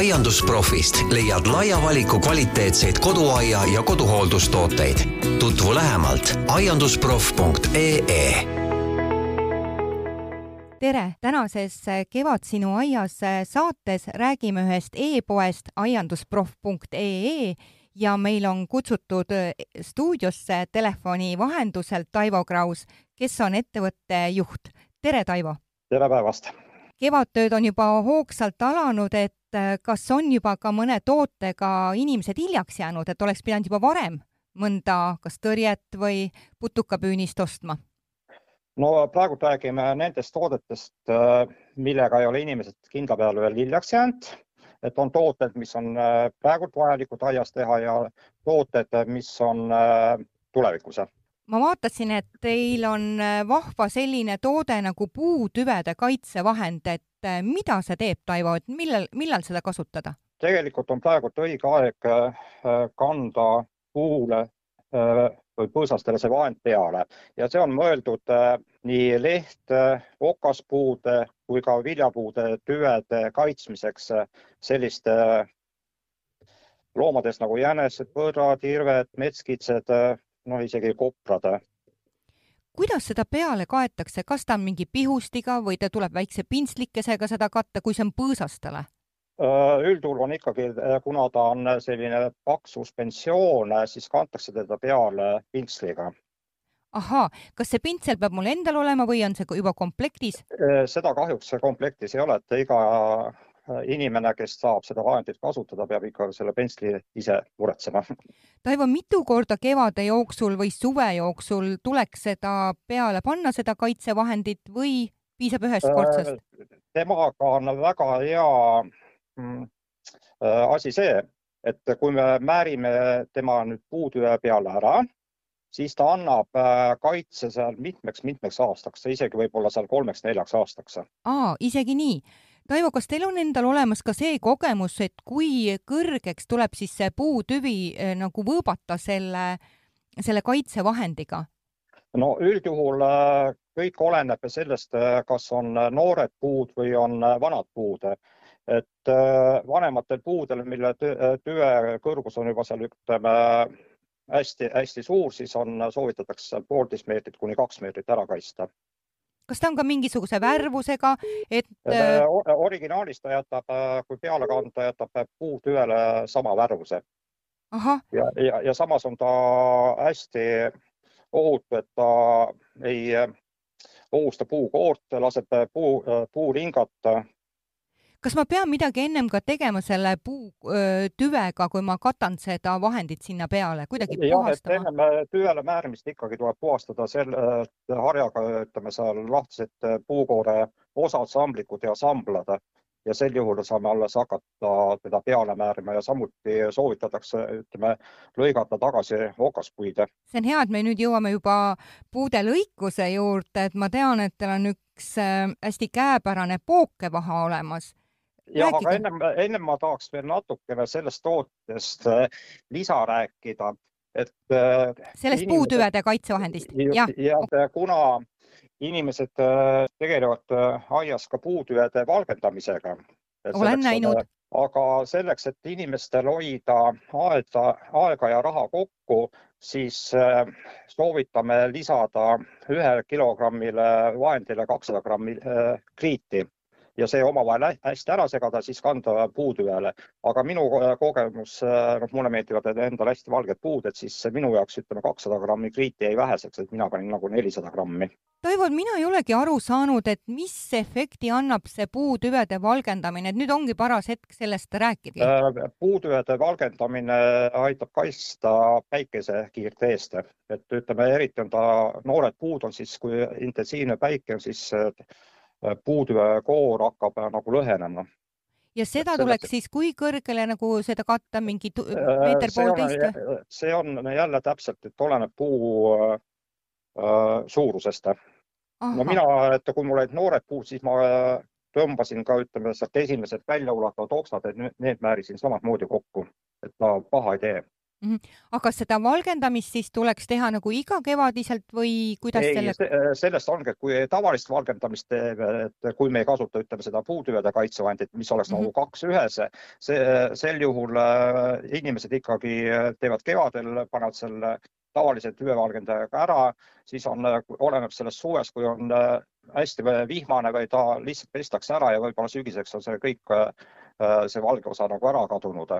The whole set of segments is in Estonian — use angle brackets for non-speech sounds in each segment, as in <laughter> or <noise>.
aiandusprofist leiad laia valiku kvaliteetseid koduaia ja koduhooldustooteid. tutvu lähemalt aiandusproff.ee tere, tänases Kevad sinu aias saates räägime ühest e-poest aiandusproff.ee ja meil on kutsutud stuudiosse telefoni vahendusel Taivo Kraus, kes on ettevõtte juht. tere, Taivo! tere päevast! kevadtööd on juba hoogsalt alanud, et kas on juba ka mõne tootega inimesed hiljaks jäänud, et oleks pidanud juba varem mõnda kas tõrjet või putukapüünist ostma? no praegu räägime nendest toodetest, millega ei ole inimesed kindla peale veel hiljaks jäänud, et on tooted, mis on praegult vajalikud aias teha ja tooted, mis on tulevikus ma vaatasin, et teil on vahva selline toode nagu puutüvede kaitsevahend, et mida see teeb, Taivo, et millal, millal seda kasutada? tegelikult on praegult õige aeg kanda puule või põõsastele see vahend peale ja see on mõeldud nii leht, okaspuude kui ka viljapuude tüvede kaitsmiseks selliste loomadest nagu jänesed, põdrad, irved, metskitsed, noh isegi koprad. kuidas seda peale kaetakse, kas ta on mingi pihustiga või ta tuleb väikse pintslikesega seda katta, kui see on põõsastele? üldjuhul on ikkagi, kuna ta on selline paks suspensioon, siis kantakse teda peale pintsliga. ahaa, kas see pintsel peab mul endal olema või on see juba komplektis? seda kahjuks komplektis ei ole, et iga inimene, kes saab seda vahendit kasutada, peab ikka selle pentsli ise muretsema. <laughs> Taivo, mitu korda kevade jooksul või suve jooksul tuleks seda peale panna, seda kaitsevahendit või piisab ühest kordsest? temaga on väga hea asi see, et kui me määrime tema nüüd puutüve peale ära, siis ta annab kaitse seal mitmeks-mitmeks aastaks, isegi võib-olla seal kolmeks-neljaks aastaks. aa, isegi nii Taivo, kas teil on endal olemas ka see kogemus, et kui kõrgeks tuleb siis see puutüvi nagu võõbata selle, selle kaitsevahendiga? no üldjuhul kõik oleneb sellest, kas on noored puud või on vanad puud. et vanematel puudel, mille tüve kõrgus on juba seal ütleme hästi-hästi suur, siis on, soovitatakse poolteist meetrit kuni kaks meetrit ära kaitsta kas ta on ka mingisuguse värvusega, et? originaalis ta jätab, kui peale kanda, jätab puutüvele sama värvuse. ja, ja, ja samas on ta hästi ohutu, et ta ei ohusta puukoort, laseb puu, puuringat kas ma pean midagi ennem ka tegema selle puutüvega, kui ma katan seda vahendit sinna peale, kuidagi puhastama? ennem tüvele määrimist ikkagi tuleb puhastada selle harjaga, ütleme seal lahtised puukoore osad, samblikud ja samblad ja sel juhul saame alles hakata teda peale määrima ja samuti soovitatakse, ütleme, lõigata tagasi okaspuid. see on hea, et me nüüd jõuame juba puude lõikuse juurde, et ma tean, et teil on üks hästi käepärane pookevaha olemas jah, aga ennem, ennem ma tahaks veel natukene sellest tootest lisa rääkida, et. sellest inimesed, puutüvede kaitsevahendist, jah. ja kuna inimesed tegelevad aias ka puutüvede valgendamisega. olen näinud. aga selleks, et inimestel hoida aeda, aega ja raha kokku, siis soovitame lisada ühele kilogrammile vahendile kakssada grammi kriiti ja see omavahel hästi ära segada, siis kanda puutüvele. aga minu kogemus, noh, mulle meeldivad endale hästi valged puud, et siis minu jaoks ütleme kakssada grammi kriiti jäi väheseks, et mina panin nagu nelisada grammi. Toivo, mina ei olegi aru saanud, et mis efekti annab see puutüvede valgendamine, et nüüd ongi paras hetk sellest rääkida. puutüvede valgendamine aitab kaitsta päikesekiirte eest, et ütleme, eriti on ta, noored puud on siis, kui intensiivne päike on, siis puutüve koor hakkab nagu lõhenema. ja seda Selles... tuleks siis kui kõrgele nagu seda katta, mingi meeter poolteist? see on jälle täpselt, et oleneb puu äh, suurusest. no mina, et kui mul olid noored puud, siis ma tõmbasin ka ütleme sealt esimesed väljaulatuvad oksad, et need määrisin samamoodi kokku, et ta paha ei tee mm. -hmm. aga seda valgendamist siis tuleks teha nagu igakevadiselt või kuidas ei selle...? sellest ongi, et kui tavalist valgendamist teeb, et kui me ei kasuta, ütleme seda puutüvede kaitsevahendit, mis oleks mm -hmm. nagu kaks ühes, see, sel juhul äh, inimesed ikkagi teevad kevadel, panevad selle tavalise tüvevalgendajaga ära, siis on, oleneb sellest suvest, kui on äh, hästi vihmane või ta lihtsalt pestakse ära ja võib-olla sügiseks on see kõik, äh, see valge osa nagu ära kadunud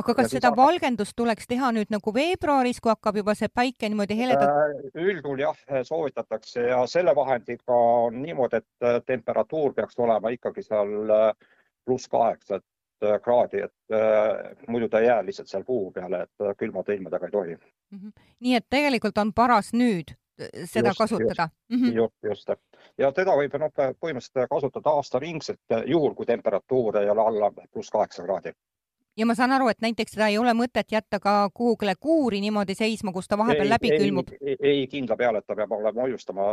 aga kas seda valgendust tuleks teha nüüd nagu veebruaris, kui hakkab juba see päike niimoodi heledalt? Äh, üldjuhul jah, soovitatakse ja selle vahendiga on niimoodi, et äh, temperatuur peaks olema ikkagi seal äh, pluss kaheksat kraadi, et muidu ta ei jää lihtsalt seal puu peale, et külmade ilmadega ei tohi mm. -hmm. nii et tegelikult on paras nüüd seda just, kasutada. -hmm. just, just ja teda võib noh, põhimõtteliselt kasutada aastaringselt, juhul kui temperatuur ei ole alla pluss kaheksa kraadi ja ma saan aru, et näiteks seda ei ole mõtet jätta ka kuhugile kuuri niimoodi seisma, kus ta vahepeal ei, läbi ei, külmub? ei, kindla peale, et ta peab olema hoiustama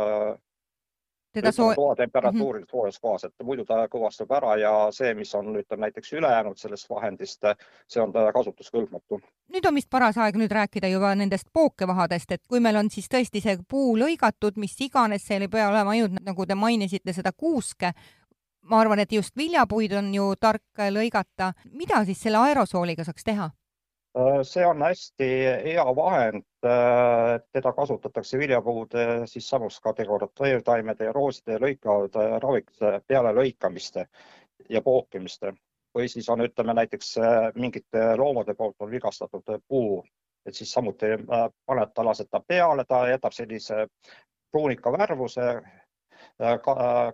teda soo-. toa temperatuuril mm -hmm. soojas kohas, et muidu ta kõvastub ära ja see, mis on, ütleme näiteks ülejäänud sellest vahendist, see on kasutuskõlbmatu. nüüd on vist paras aeg nüüd rääkida juba nendest pookevahadest, et kui meil on siis tõesti see puu lõigatud, mis iganes, seal ei pea olema ainult, nagu te mainisite, seda kuuske, ma arvan, et just viljapuid on ju tark lõigata. mida siis selle aerosooliga saaks teha? Äh, see on hästi hea vahend, äh, teda kasutatakse viljapuude siis samus kategoriseertaimede ja rooside lõikavate raviks peale lõikamiste ja pookimiste või siis on, ütleme näiteks äh, mingite loomade poolt on vigastatud puu, et siis samuti paned ta, lased ta peale, ta jätab sellise pruunika värvuse,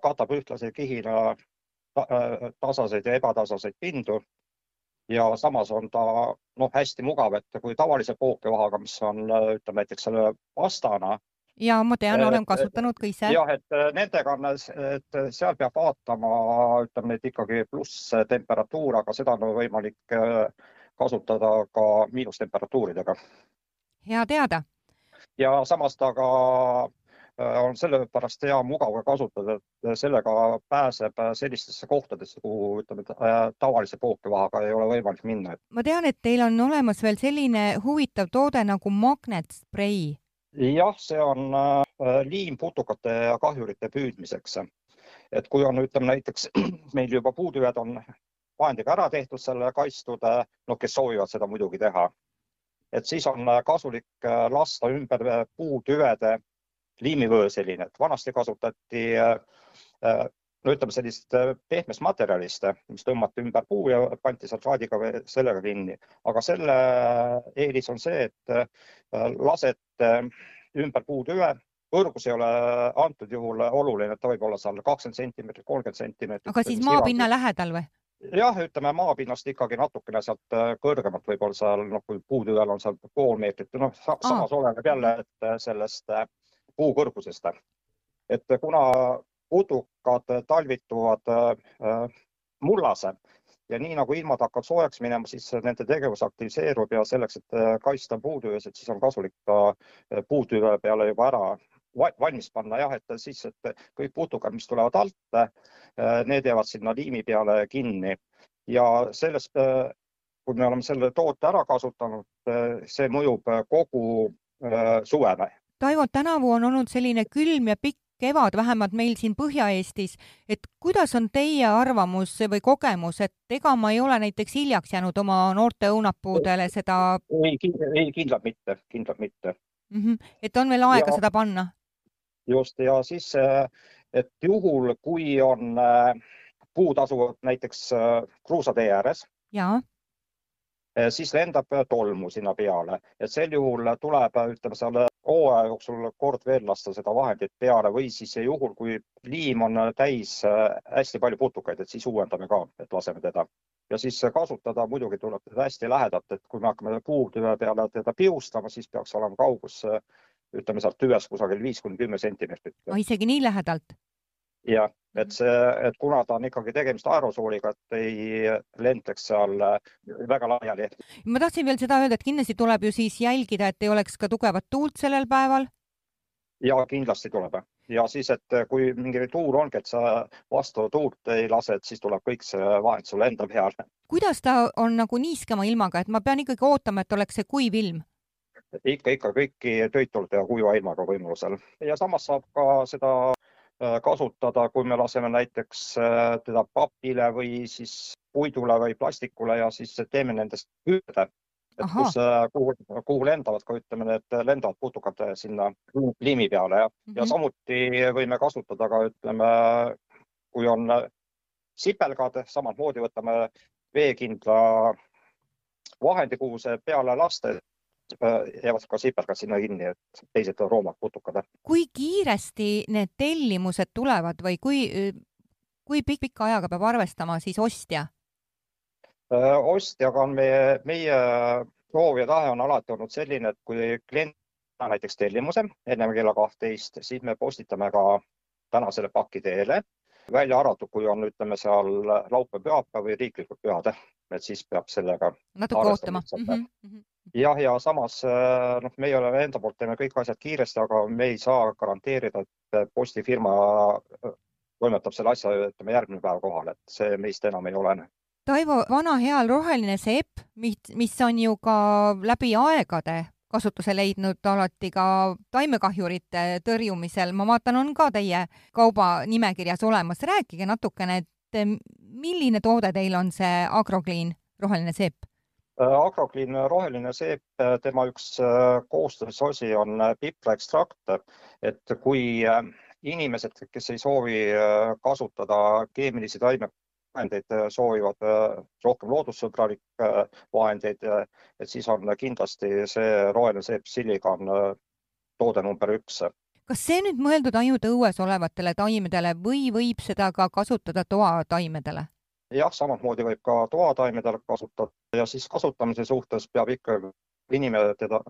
katab ühtlase kihina tasaseid ja ebatasaseid pindu. ja samas on ta noh, hästi mugav, et kui tavalise pookevahaga, mis on ütleme näiteks selle pastana. ja ma tean, olen kasutanud ka ise. jah, et nendega on, et seal peab vaatama, ütleme nüüd ikkagi plusstemperatuur, aga seda on võimalik kasutada ka miinustemperatuuridega. hea teada. ja samas ta ka Äh, on sellepärast hea mugav ka kasutada, et sellega pääseb sellistesse kohtadesse, kuhu ütleme äh, tavalise pookevahaga ei ole võimalik minna. ma tean, et teil on olemas veel selline huvitav toode nagu magnetsprei. jah, see on äh, liim putukate ja kahjurite püüdmiseks. et kui on, ütleme näiteks <clears throat> meil juba puutüved on vahendiga ära tehtud, selle kaitstud, noh, kes soovivad seda muidugi teha, et siis on kasulik lasta ümber puutüvede liimivöö selline, et vanasti kasutati äh, äh, no ütleme sellist äh, pehmest materjalist, mis tõmmati ümber puu ja pandi sealt raadiga või sellega kinni, aga selle eelis on see, et lasete ümber puutüve, kõrgus ei ole antud juhul oluline, et ta võib olla seal kakskümmend sentimeetrit, kolmkümmend sentimeetrit. aga siis maapinna lähedal või? jah, ütleme maapinnast ikkagi natukene sealt kõrgemalt, võib-olla seal noh, kui puutüvel on seal pool meetrit, noh samas oleneb jälle, et sellest puu kõrgusest. et kuna putukad talvituvad äh, mullase ja nii nagu ilmad hakkavad soojaks minema, siis nende tegevus aktiviseerub ja selleks, et äh, kaitsta puutüvesid, siis on kasulik ka äh, puutüve peale juba ära valmis panna jah, et siis, et kõik putukad, mis tulevad alt, need jäävad sinna liimi peale kinni ja sellest, kui me oleme selle toote ära kasutanud, see mõjub kogu suvele Taivo, tänavu on olnud selline külm ja pikk kevad, vähemalt meil siin Põhja-Eestis, et kuidas on teie arvamus või kogemus, et ega ma ei ole näiteks hiljaks jäänud oma noorte õunapuudele seda? ei, ei kindlalt mitte, kindlalt mitte mm. -hmm. et on veel aega ja, seda panna? just ja siis, et juhul, kui on äh, puud asuvad näiteks äh, kruusatee ääres. jaa siis lendab tolmu sinna peale, et sel juhul tuleb, ütleme seal hooaja jooksul kord veel lasta seda vahendit peale või siis juhul, kui liim on täis äh, hästi palju putukaid, et siis uuendame ka, et laseme teda. ja siis kasutada muidugi tuleb teda hästi lähedalt, et kui me hakkame puutüve peale teda piustama, siis peaks olema kaugus ütleme sealt tüvest kusagil viis kuni kümme sentimeetrit. isegi nii lähedalt? Jah, et see, et kuna ta on ikkagi tegemist aerosooliga, et ei lentleks seal äh, väga laiali. ma tahtsin veel seda öelda, et kindlasti tuleb ju siis jälgida, et ei oleks ka tugevat tuult sellel päeval. ja kindlasti tuleb. ja siis, et kui mingi tuur ongi, et sa vastu tuult ei lase, et siis tuleb kõik see vahend sulle enda peale. kuidas ta on nagu niiskema ilmaga, et ma pean ikkagi ootama, et oleks see kuiv ilm? ikka, ikka kõiki töid tuleb teha kuiva ilmaga võimalusel ja samas saab ka seda äh, kasutada, kui me laseme näiteks äh, teda papile või siis puidule või plastikule ja siis teeme nendest hüüde et Aha. kus, äh, kuhu, kuhu lendavad ka ütleme, need lendavad putukad sinna liimi peale ja mm, -hmm. ja samuti võime kasutada ka ütleme, kui on sipelgad, samamoodi võtame veekindla vahendi, kuhu see peale lasta, jäävad ka sipelgad sinna kinni, et teised roomad putukad. kui kiiresti need tellimused tulevad või kui, kui pikk, pikka ajaga peab arvestama siis ostja? Äh, ostjaga on meie, meie soov ja tahe on alati olnud selline, et kui klient näiteks tellimuse ennem kella kahtteist, siis me postitame ka tänasele paki teele, välja arvatud, kui on, ütleme seal laupäev, pühapäev või riiklikud pühad, et siis peab sellega natuke ootama. Mm -hmm jah, ja samas äh, noh, meie oleme enda poolt, teeme kõik asjad kiiresti, aga me ei saa garanteerida, et postifirma äh, toimetab selle asja, ütleme järgmine päev kohale, et see meist enam ei olene. Taivo, vana heal roheline seep, mis on ju ka läbi aegade kasutuse leidnud alati ka taimekahjurite tõrjumisel, ma vaatan, on ka teie kauba nimekirjas olemas. rääkige natukene, et milline toode teil on see Agroclean roheline seep? Äh, Agroclean roheline seep, äh, tema üks äh, koostisosi on pipraekstrakt, et kui inimesed, kes ei soovi kasutada keemilisi taimevahendeid, soovivad rohkem loodussõbralikke vahendeid, et siis on kindlasti see roheline seep Siligan toode number üks kas see nüüd mõeldud ainult õues olevatele taimedele või võib seda ka kasutada toataimedele? Jah, samamoodi võib ka toataimedel kasutada ja siis kasutamise suhtes peab ikka inimene teda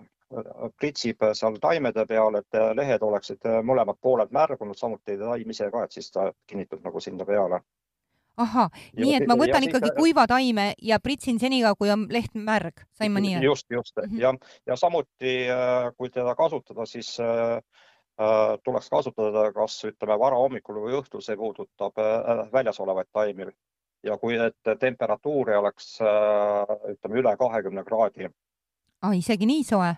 pritsib seal taimede peal, et lehed oleksid mõlemad pooled märgunud, samuti taim ise ka, et siis ta kinnitab nagu sinna peale. ahah, nii et ma võtan ja ikkagi siis... kuiva taime ja pritsin senikaua, kui on leht märg, sain ma nii aru? just, just mm -hmm. ja, ja samuti kui teda kasutada, siis äh, tuleks kasutada kas ütleme varahommikul või õhtul, see puudutab äh, väljas olevaid taimi ja kui, et temperatuur ei oleks äh, ütleme üle kahekümne kraadi. aa, isegi nii soe?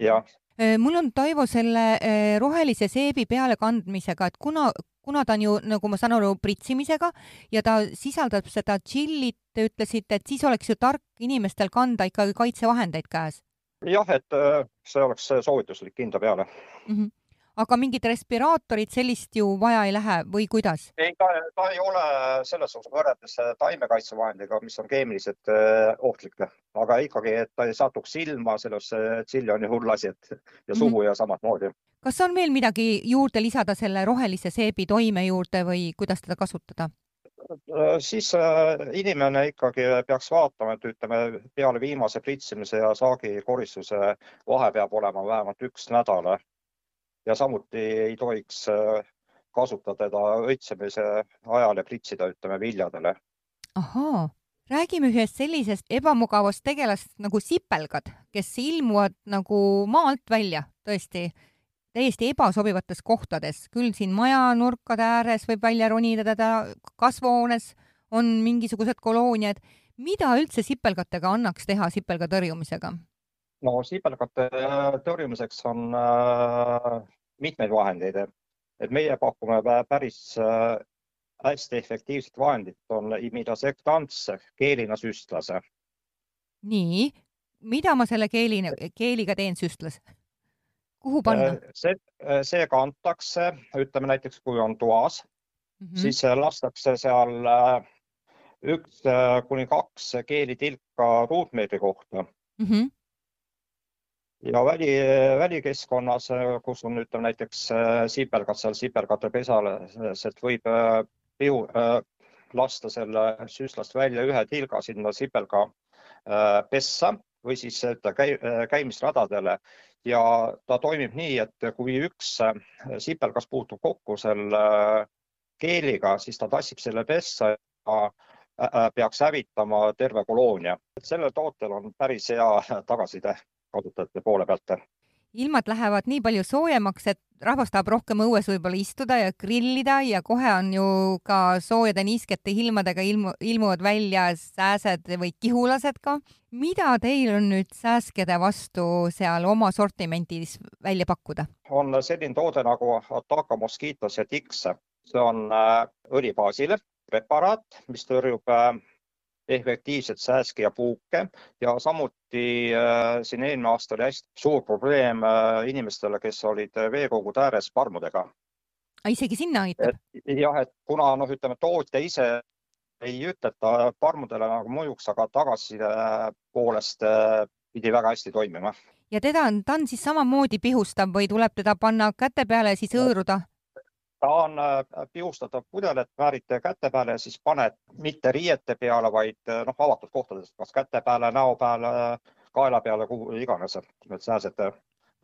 jah. Äh, mul on, Taivo, selle äh, rohelise seebi pealekandmisega, et kuna, kuna ta on ju, nagu ma saan aru, pritsimisega ja ta sisaldab seda tšillit, te ütlesite, et siis oleks ju tark inimestel kanda ikkagi kaitsevahendeid käes. jah, et see oleks soovituslik kinda peale mm. -hmm aga mingit respiraatorit sellist ju vaja ei lähe või kuidas? ei, ta, ta ei ole selles suhtes võrreldes taimekaitsevahendiga, mis on keemiliselt äh, ohtlik, aga ikkagi, et ta ei satuks silma, selles tšilli on ju hull asi, et ja suhu mm -hmm. ja samamoodi. kas on veel midagi juurde lisada selle rohelise seebi toime juurde või kuidas teda kasutada? Äh, siis äh, inimene ikkagi peaks vaatama, et ütleme peale viimase pritsimise ja saagikoristuse vahe peab olema vähemalt üks nädal ja samuti ei tohiks äh, kasutada teda õitsemise ajal ja pritsida, ütleme, viljadele. ahaa, räägime ühest sellisest ebamugavast tegelast nagu sipelgad, kes ilmuvad nagu maa alt välja, tõesti, täiesti ebasobivates kohtades, küll siin maja nurkade ääres võib välja ronida teda, kasvuhoones on mingisugused kolooniad. mida üldse sipelgatega annaks teha sipelga tõrjumisega? no sipelgate tõrjumiseks on äh, mitmeid vahendeid, et meie pakume päris äh, hästi efektiivset vahendit, on imidasektants keelina süstlase. nii, mida ma selle keelina, keeliga teen süstlas? kuhu panna? Äh, see, äh, see kantakse, ütleme näiteks, kui on toas mm, -hmm. siis lastakse seal üks kuni kaks keelitilka ruutmeetri kohta mm. -hmm ja väli, välikeskkonnas, kus on, ütleme näiteks äh, sipelgad seal sipelgate pesal, sealt võib äh, pihu äh, lasta selle süstlast välja ühe tilga sinna sipelga pessa või siis käi, käimisradadele ja ta toimib nii, et kui üks sipelgas puutub kokku selle keeliga, siis ta tassib selle pessa ja peaks hävitama terve koloonia. sellel tootel on päris hea tagasiside kasutajate poole pealt. ilmad lähevad nii palju soojemaks, et rahvas tahab rohkem õues võib-olla istuda ja grillida ja kohe on ju ka soojade niiskete ilmadega ilmu, ilmuvad välja sääsed või kihulased ka. mida teil on nüüd sääskede vastu seal oma sortimendis välja pakkuda? on selline toode nagu Ataka Mosquitos ja Tix, see on äh, õli baasil preparaat, mis tõrjub äh, efektiivselt sääske ja puuke ja samuti äh, siin eelmine aasta oli hästi suur probleem äh, inimestele, kes olid veekogude ääres parmudega. isegi sinna aitab? jah, et kuna noh, ütleme tootja ise ei ütle, et ta parmudele nagu mõjuks, aga tagasiside poolest äh, pidi väga hästi toimima. ja teda on, ta on siis samamoodi pihustav või tuleb teda panna käte peale ja siis hõõruda? Ta on äh, pihustatav pudel, et määrite käte peale ja siis paned mitte riiete peale, vaid äh, noh, avatud kohtades, kas käte peale, näo peale, kaela peale, kuhu iganes, et need sääsed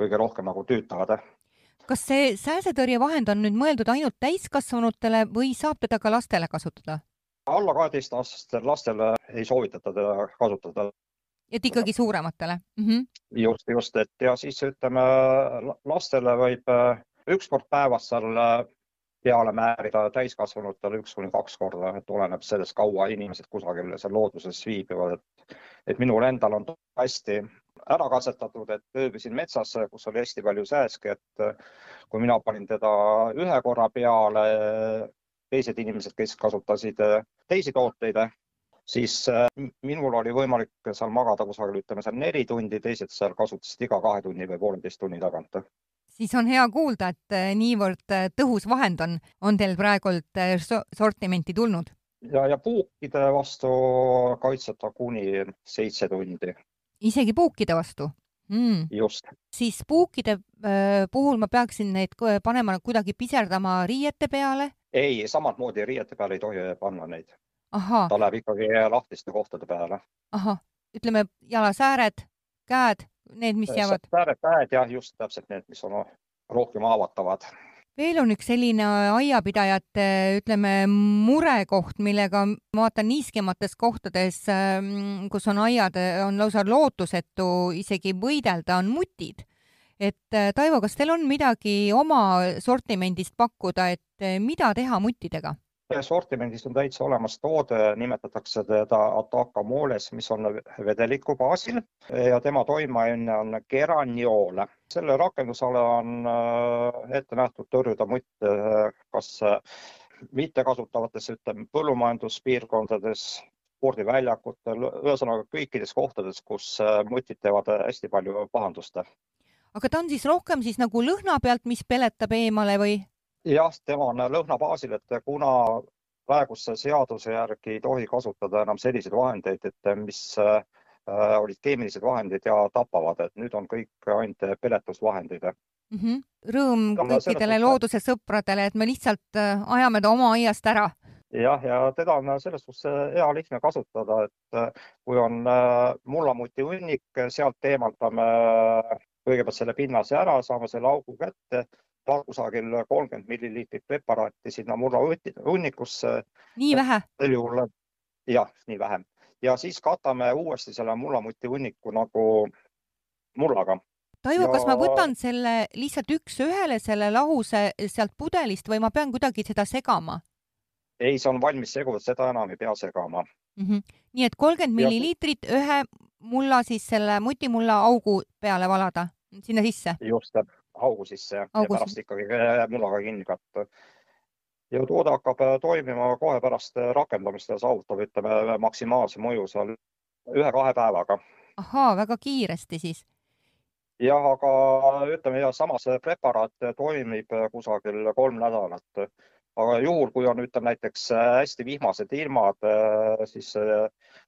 kõige rohkem nagu tüütavad. kas see sääsetõrjevahend on nüüd mõeldud ainult täiskasvanutele või saab teda ka lastele kasutada? alla kaheteistaastastel lastele ei soovitata teda kasutada. et ikkagi suurematele mm? -hmm. just, just, et ja siis ütleme lastele võib äh, üks kord päevas seal peale määrida täiskasvanutele üks kuni kaks korda, et oleneb sellest, kaua inimesed kusagil seal looduses viibivad, et, et minul endal on hästi ära katsetatud, et ööbisin metsas, kus oli hästi palju sääske, et kui mina panin teda ühe korra peale, teised inimesed, kes kasutasid teisi tooteid, siis minul oli võimalik seal magada kusagil, ütleme seal neli tundi, teised seal kasutasid iga kahe tunni või pooleteist tunni tagant siis on hea kuulda, et äh, niivõrd äh, tõhus vahend on, on teil praegult äh, sortimenti tulnud. ja, ja puukide vastu kaitseb ta kuni seitse tundi. isegi puukide vastu mm.? just. siis puukide puhul ma peaksin neid panema kuidagi piserdama riiete peale? ei, samamoodi riiete peale ei tohi panna neid. ta läheb ikkagi lahtiste kohtade peale. ahah, ütleme jalasääred, käed need, mis jäävad? sääred käed jah, just täpselt need, mis on rohkem haavatavad. veel on üks selline aiapidajate, ütleme, murekoht, millega ma vaatan niiskemates kohtades, ähm, kus on aiad, on lausa lootusetu isegi võidelda, on mutid et äh, Taivo, kas teil on midagi oma sortimendist pakkuda, et äh, mida teha muttidega? Sortimendis on täitsa olemas toode, nimetatakse teda Ataka Moles, mis on vedeliku baasil ja tema toimeaine on geraniool. selle rakendusala on äh, ette nähtud tõrjuda mutte kas äh, mittekasutavates, ütleme põllumajanduspiirkondades, spordiväljakutel, ühesõnaga kõikides kohtades, kus äh, mutid teevad hästi palju pahandust. aga ta on siis rohkem siis nagu lõhna pealt, mis peletab eemale või? Jah, tema on lõhna baasil, et kuna praeguse seaduse järgi ei tohi kasutada enam selliseid vahendeid, et mis äh, olid keemilised vahendid ja tapavad, et nüüd on kõik ainult peletusvahendid mm. -hmm. Rõõm kõikidele looduse sõpradele, et me lihtsalt äh, ajame ta oma aiast ära. jah, ja teda on selles suhtes hea lihtne kasutada, et äh, kui on mullamuti hunnik, sealt eemaldame kõigepealt selle pinnase ära, saame selle augu kätte kusagil kolmkümmend milliliitrit preparaati sinna murra hunnikusse. nii vähe? sel juhul jah, nii vähe ja siis katame uuesti selle mullamuti hunniku nagu mullaga. Taivo ja..., kas ma võtan selle lihtsalt üks-ühele selle lahuse sealt pudelist või ma pean kuidagi seda segama? ei, see on valmis seguv, seda enam ei pea segama mm. -hmm. nii et kolmkümmend milliliitrit ühe mulla siis selle mutimulla augu peale valada, sinna sisse? just, augu sisse ja, augu. ja pärast ikkagi mullaga kinni katta. ja toode hakkab äh, toimima kohe pärast äh, rakendamist ja saavutab, ütleme, maksimaalse mõju seal ühe-kahe päevaga. ahaa, väga kiiresti siis? jah, aga ütleme ja samas preparaat toimib kusagil kolm nädalat. aga juhul, kui on, ütleme näiteks hästi vihmased ilmad, siis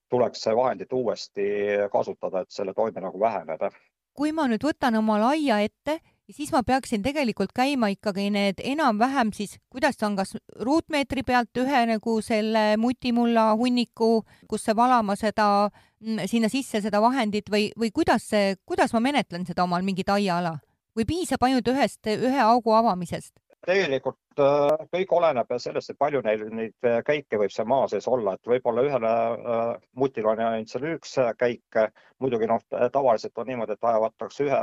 tuleks vahendit uuesti kasutada, et selle toime nagu väheneb. kui ma nüüd võtan oma laia ette ja siis ma peaksin tegelikult käima ikkagi need enam-vähem siis, kuidas on, kas ruutmeetri pealt ühe nagu selle mutimulla hunniku, kus see valama seda, mm, sinna sisse seda vahendit või, või kuidas see, kuidas ma menetlen seda omal mingit aiaala või piisab ainult ühest, ühe augu avamisest? tegelikult äh, kõik oleneb sellest, et palju neil neid äh, käike võib seal maa sees olla, et võib-olla ühele äh, mutile on ainult seal üks käik. muidugi noh, tavaliselt on niimoodi, et ajavatakse ühe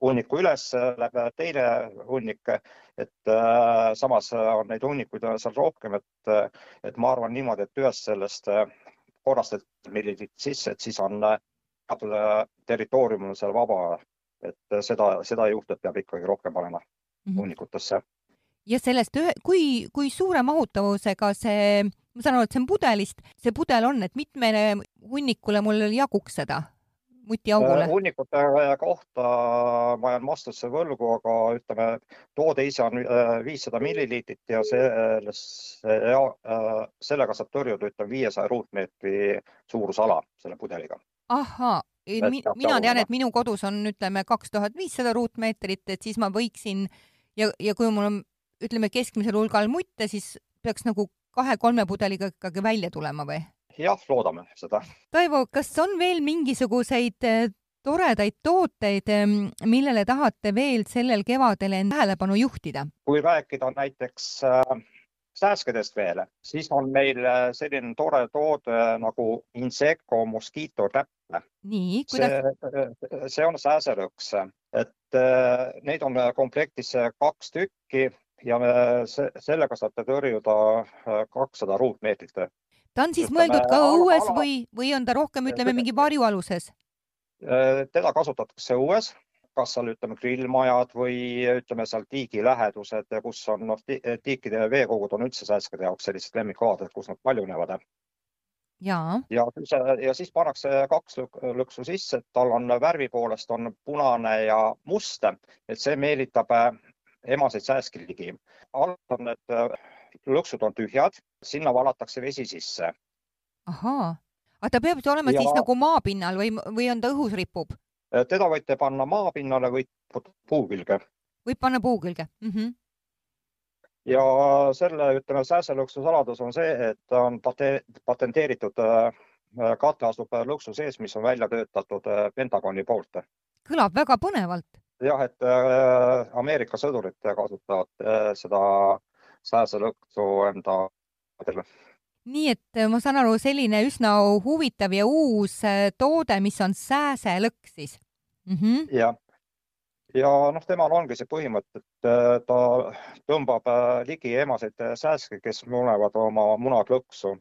hunniku üles, läheb teine hunnik, et äh, samas on neid hunnikuid seal rohkem, et, et ma arvan niimoodi, et ühest sellest korrastati milliliit sisse, et siis on teatud territoorium on seal vaba, et seda, seda juhtu, et peab ikkagi rohkem panema mm -hmm. hunnikutesse. ja sellest kui, kui suure mahutavusega see ma saan aru, et see on pudelist, see pudel on, et mitmele hunnikule mul jaguks seda mutiaugule? Äh, hunnikute kohta ma jään vastuse võlgu, aga ütleme, toode ise on äh, viissada milliliitrit ja selles, äh, sellega saab tõrjuda, ütleme, viiesaja ruutmeetri suurusala selle pudeliga. ahhaa, mina tean, et minu kodus on, ütleme, kaks tuhat viissada ruutmeetrit, et siis ma võiksin ja, ja kui mul on, ütleme, keskmisel hulgal mutte, siis peaks nagu kahe-kolme pudeliga ikkagi välja tulema või? Jah, loodame seda. Toivo, kas on veel mingisuguseid eh, toredaid tooteid, millele tahate veel sellel kevadel tähelepanu juhtida? kui rääkida näiteks äh, sääskedest veel, siis on meil selline tore toode nagu Insecco Mosquito täpp. nii, kuidas? see, on sääselõks, et neid on komplektis kaks tükki ja me se sellega saate tõrjuda kakssada ruutmeetrit. Ta on siis Ütleme, mõeldud ka õues ala... või, või on ta rohkem, ütleme, mingi varjualuses? Äh, teda kasutatakse õues, kas seal ütleme grillmajad või ütleme seal tiigi lähedused, kus on noh, tiikide veekogud on üldse sääskede jaoks sellised lemmikkohad, kus nad paljunevad. ja, ja, ja siis pannakse kaks lõksu sisse, et tal on värvi poolest on punane ja must, et see meelitab äh, emaseid sääski ligi. alt on need äh, lõksud on tühjad, sinna valatakse vesi sisse. ahaa, aga ta peab olema ja... siis nagu maapinnal või, või on ta õhus ripub? Äh, teda võite panna maapinnale või puu külge. võib panna puu külge mm? -hmm ja selle, ütleme, sääselõksu saladus on see, et ta on pate, patenteeritud äh, kate asub lõksu sees, mis on välja töötatud Pentagoni poolt. kõlab väga põnevalt jah, et äh, Ameerika sõdurid kasutavad äh, seda sääselõksu enda nii et äh, ma saan aru, selline üsna huvitav ja uus toode, mis on sääselõks siis mm -hmm.? jah, ja noh, temal ongi see põhimõte, et ta tõmbab ligi emaseid sääske, kes munevad oma munad lõksu.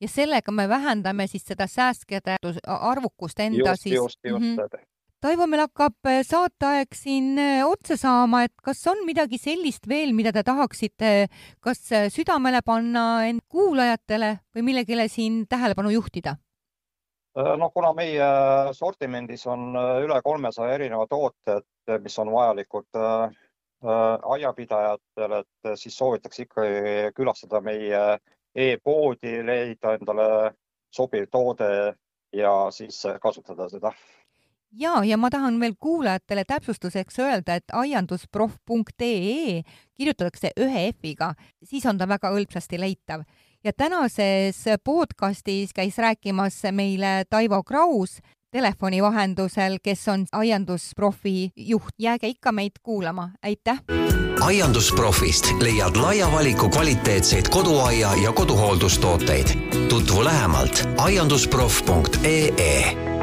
ja sellega me vähendame siis seda sääskede arvukust enda just, siis. just, just mm. -hmm Taivo, meil hakkab äh, saateaeg siin äh, otsa saama, et kas on midagi sellist veel, mida te tahaksite kas äh, südamele panna end kuulajatele või millegile siin tähelepanu juhtida? no kuna meie sortimendis on üle kolmesaja erineva toote, et mis on vajalikud aiapidajatele, et siis soovitakse ikkagi külastada meie e-poodi, leida endale sobiv toode ja siis kasutada seda ja, ja ma tahan veel kuulajatele täpsustuseks öelda, et aiandusproff.ee kirjutatakse ühe F-iga, siis on ta väga hõlpsasti leitav. ja tänases podcastis käis rääkimas meile Taivo Kraus telefoni vahendusel, kes on aiandusprofi juht. jääge ikka meid kuulama, aitäh! aiandusprofist leiad laia valiku kvaliteetseid koduaia ja koduhooldustooteid. tutvu lähemalt aiandusproff.ee